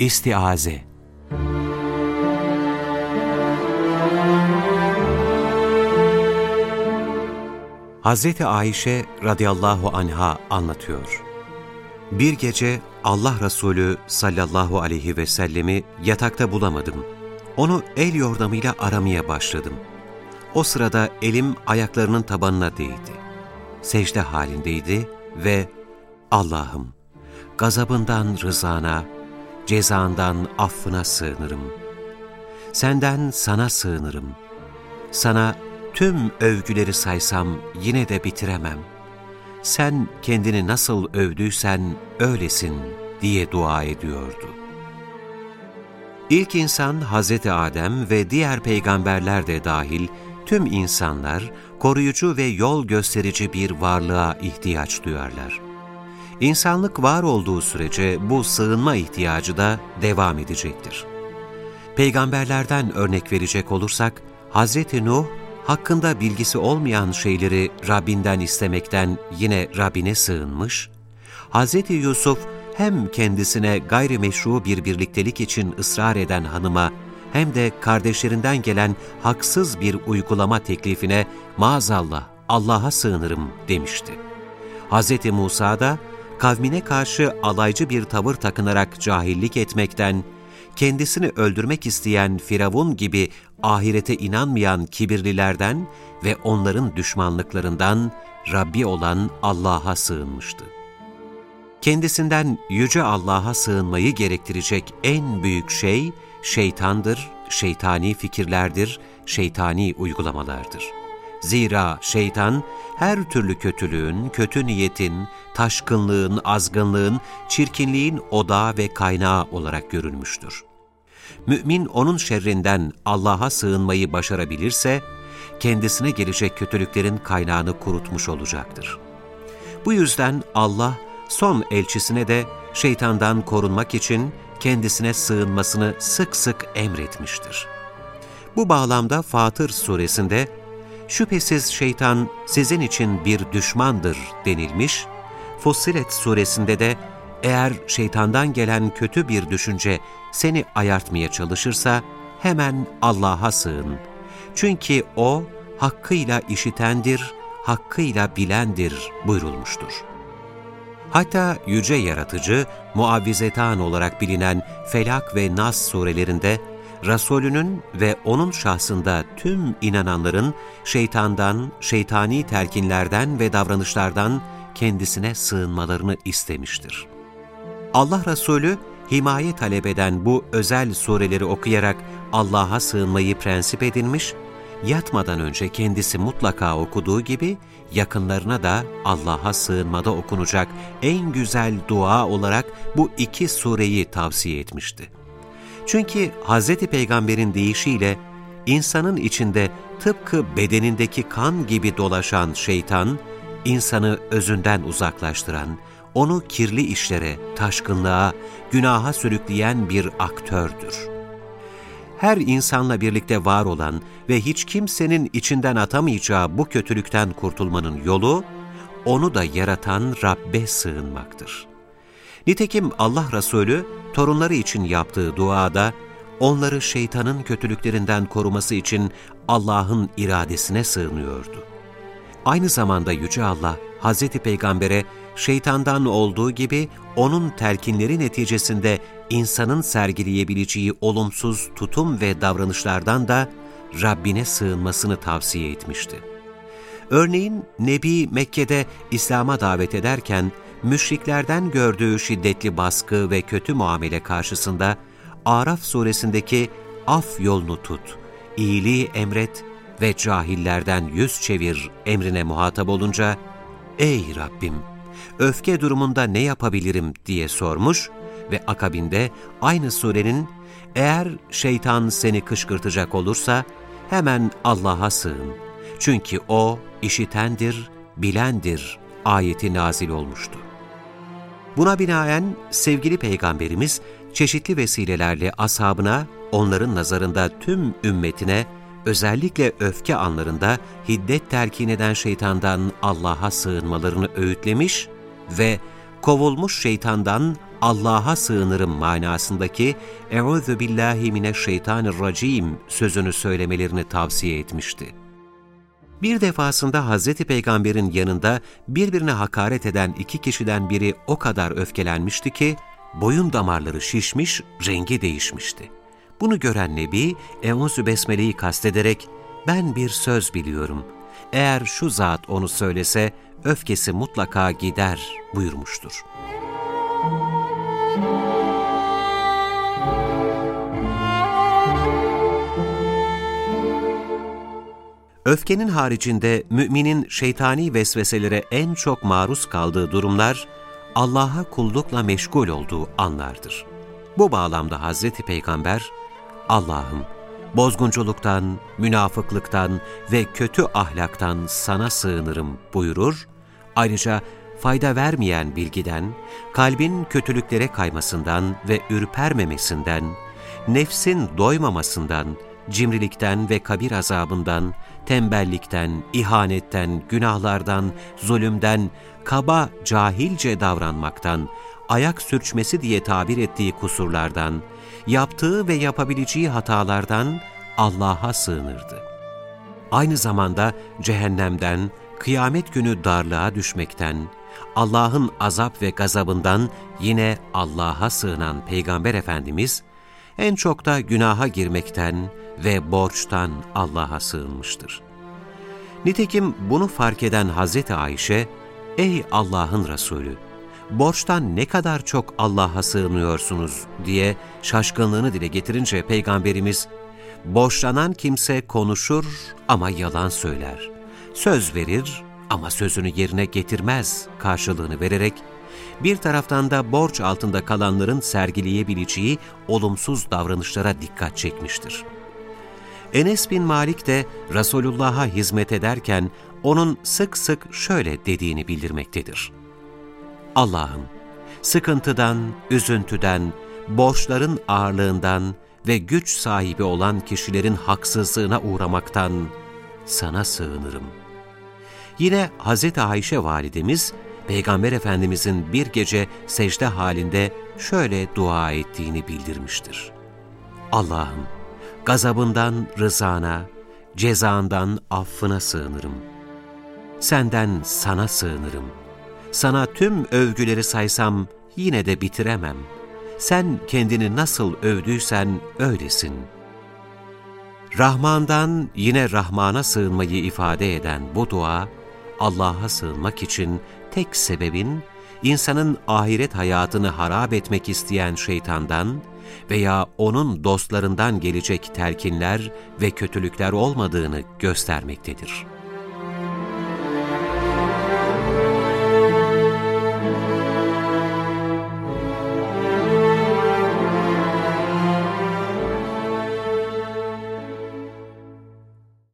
İstiaze Hazreti Ayşe radıyallahu anha anlatıyor. Bir gece Allah Resulü sallallahu aleyhi ve sellemi yatakta bulamadım. Onu el yordamıyla aramaya başladım. O sırada elim ayaklarının tabanına değdi. Secde halindeydi ve Allah'ım gazabından rızana, cezandan affına sığınırım. Senden sana sığınırım. Sana tüm övgüleri saysam yine de bitiremem. Sen kendini nasıl övdüysen öylesin diye dua ediyordu. İlk insan Hz. Adem ve diğer peygamberler de dahil tüm insanlar koruyucu ve yol gösterici bir varlığa ihtiyaç duyarlar. İnsanlık var olduğu sürece bu sığınma ihtiyacı da devam edecektir. Peygamberlerden örnek verecek olursak, Hz. Nuh, hakkında bilgisi olmayan şeyleri Rabbinden istemekten yine Rabbine sığınmış, Hz. Yusuf hem kendisine gayrimeşru bir birliktelik için ısrar eden hanıma, hem de kardeşlerinden gelen haksız bir uygulama teklifine maazallah Allah'a sığınırım demişti. Hz. Musa da kavmine karşı alaycı bir tavır takınarak cahillik etmekten, kendisini öldürmek isteyen Firavun gibi ahirete inanmayan kibirlilerden ve onların düşmanlıklarından Rabbi olan Allah'a sığınmıştı. Kendisinden Yüce Allah'a sığınmayı gerektirecek en büyük şey, şeytandır, şeytani fikirlerdir, şeytani uygulamalardır. Zira şeytan, her türlü kötülüğün, kötü niyetin, taşkınlığın, azgınlığın, çirkinliğin odağı ve kaynağı olarak görülmüştür. Mümin onun şerrinden Allah'a sığınmayı başarabilirse, kendisine gelecek kötülüklerin kaynağını kurutmuş olacaktır. Bu yüzden Allah, son elçisine de şeytandan korunmak için kendisine sığınmasını sık sık emretmiştir. Bu bağlamda Fatır suresinde, şüphesiz şeytan sizin için bir düşmandır denilmiş, Fussilet suresinde de eğer şeytandan gelen kötü bir düşünce seni ayartmaya çalışırsa hemen Allah'a sığın. Çünkü O hakkıyla işitendir, hakkıyla bilendir buyurulmuştur. Hatta yüce yaratıcı, muavvizetan olarak bilinen Felak ve Nas surelerinde, Resulünün ve onun şahsında tüm inananların şeytandan, şeytani telkinlerden ve davranışlardan kendisine sığınmalarını istemiştir. Allah Resulü, himaye talep eden bu özel sureleri okuyarak Allah'a sığınmayı prensip edinmiş, yatmadan önce kendisi mutlaka okuduğu gibi yakınlarına da Allah'a sığınmada okunacak en güzel dua olarak bu iki sureyi tavsiye etmişti. Çünkü Hz. Peygamber'in deyişiyle insanın içinde tıpkı bedenindeki kan gibi dolaşan şeytan, insanı özünden uzaklaştıran, onu kirli işlere, taşkınlığa, günaha sürükleyen bir aktördür. Her insanla birlikte var olan ve hiç kimsenin içinden atamayacağı bu kötülükten kurtulmanın yolu, onu da yaratan Rabbe sığınmaktır. Nitekim Allah Resulü, torunları için yaptığı duada, onları şeytanın kötülüklerinden koruması için Allah'ın iradesine sığınıyordu. Aynı zamanda Yüce Allah, Hz. Peygamber'e şeytandan olduğu gibi onun telkinleri neticesinde insanın sergileyebileceği olumsuz tutum ve davranışlardan da Rabbine sığınmasını tavsiye etmişti. Örneğin Nebi Mekke'de İslam'a davet ederken müşriklerden gördüğü şiddetli baskı ve kötü muamele karşısında Araf suresindeki af yolunu tut, iyiliği emret ve cahillerden yüz çevir emrine muhatap olunca, Ey Rabbim! Öfke durumunda ne yapabilirim diye sormuş ve akabinde aynı surenin eğer şeytan seni kışkırtacak olursa hemen Allah'a sığın. Çünkü O işitendir, bilendir ayeti nazil olmuştu. Buna binaen sevgili Peygamberimiz çeşitli vesilelerle ashabına, onların nazarında tüm ümmetine, özellikle öfke anlarında hiddet telkin eden şeytandan Allah'a sığınmalarını öğütlemiş ve kovulmuş şeytandan Allah'a sığınırım manasındaki "Eûzü billahi mineşşeytanirracim" sözünü söylemelerini tavsiye etmişti. Bir defasında Hazreti Peygamber'in yanında birbirine hakaret eden iki kişiden biri o kadar öfkelenmişti ki, boyun damarları şişmiş, rengi değişmişti. Bunu gören Nebi, Eûzü Besmele'yi kastederek, ben bir söz biliyorum. Eğer şu zat onu söylese, öfkesi mutlaka gider buyurmuştur. Öfkenin haricinde müminin şeytani vesveselere en çok maruz kaldığı durumlar, Allah'a kullukla meşgul olduğu anlardır. Bu bağlamda Hazreti Peygamber, Allah'ım bozgunculuktan, münafıklıktan ve kötü ahlaktan sana sığınırım buyurur, ayrıca fayda vermeyen bilgiden, kalbin kötülüklere kaymasından ve ürpermemesinden, nefsin doymamasından, cimrilikten ve kabir azabından, tembellikten, ihanetten, günahlardan, zulümden, kaba, cahilce davranmaktan, ayak sürçmesi diye tabir ettiği kusurlardan, yaptığı ve yapabileceği hatalardan Allah'a sığınırdı. Aynı zamanda cehennemden, kıyamet günü darlığa düşmekten, Allah'ın azap ve gazabından yine Allah'a sığınan Peygamber Efendimiz, en çok da günaha girmekten ve borçtan Allah'a sığınmıştır. Nitekim bunu fark eden Hazreti Ayşe, ''Ey Allah'ın Resulü, borçtan ne kadar çok Allah'a sığınıyorsunuz?'' diye şaşkınlığını dile getirince Peygamberimiz, ''Borçlanan kimse konuşur ama yalan söyler, söz verir ama sözünü yerine getirmez.'' karşılığını vererek, bir taraftan da borç altında kalanların sergileyebileceği olumsuz davranışlara dikkat çekmiştir. Enes bin Malik de Resulullah'a hizmet ederken onun sık sık şöyle dediğini bildirmektedir. Allah'ım, sıkıntıdan, üzüntüden, borçların ağırlığından ve güç sahibi olan kişilerin haksızlığına uğramaktan sana sığınırım. Yine Hz. Ayşe validemiz, Peygamber Efendimizin bir gece secde halinde şöyle dua ettiğini bildirmiştir. Allah'ım, gazabından rızana, cezandan affına sığınırım. Senden sana sığınırım. Sana tüm övgüleri saysam yine de bitiremem. Sen kendini nasıl övdüysen öylesin. Rahman'dan yine Rahman'a sığınmayı ifade eden bu dua, Allah'a sığınmak için tek sebebin, insanın ahiret hayatını harap etmek isteyen şeytandan veya onun dostlarından gelecek telkinler ve kötülükler olmadığını göstermektedir.''